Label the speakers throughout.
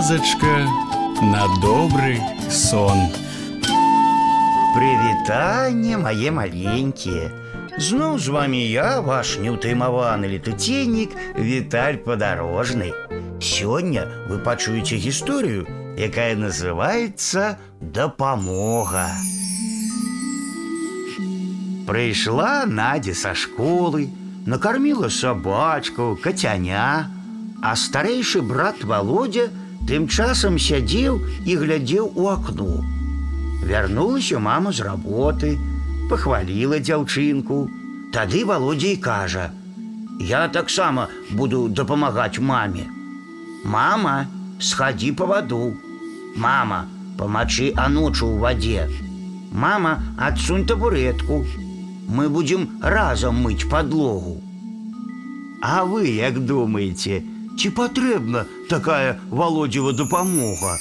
Speaker 1: казачка на добрый сон.
Speaker 2: Прывітанне мае маленькія. Зноў з вами я, ваш неўтаймаваны летуценнік Віталь падарожны. Сёння вы пачуеце гісторыю, якая называецца дапамога. Прыйшла Надя са школы, накарміла сабачку, кацяня, а старэйшы брат Володя тым часам сядзеў і глядзеў у акно. Вярнулася мама з работы, пахваліла дзяўчынку. Тады Володя і кажа: « Я таксама буду дапамагаць маме. Мама, схадзі па ваду. Мама, памачы аночу ў вадзе. Мама, адсунь табуретку. Мы будзем разам мыць падлогу. А вы як думаеце, ці патрэбна такая володзева дапамога?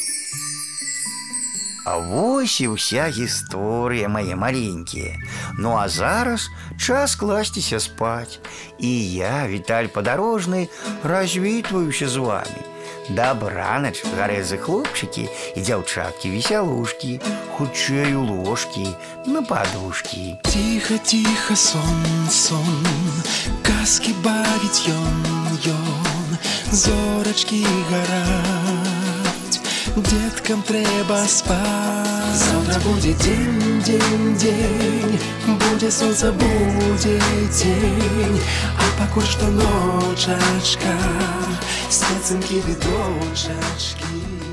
Speaker 2: А вось і ўся гісторыя мае маленькія. Ну а зараз час класціся спаць. І я, Віталь падарожны, развітваюся з вами. Дабранач, гарэзы хлопчыкі і дзяўчаткі весялушкі, хутчэй у ложкі, на падушкі.
Speaker 3: Тихо, тихо, сон, сон, казки бавіць ён, ён, зорачкі гараць, деткам трэба спаць. Завтра будзе дзень, дзень, дзень, будзе сонца, будзе дзень, а пакуль што ночачка, спецынкі ды дочачкі.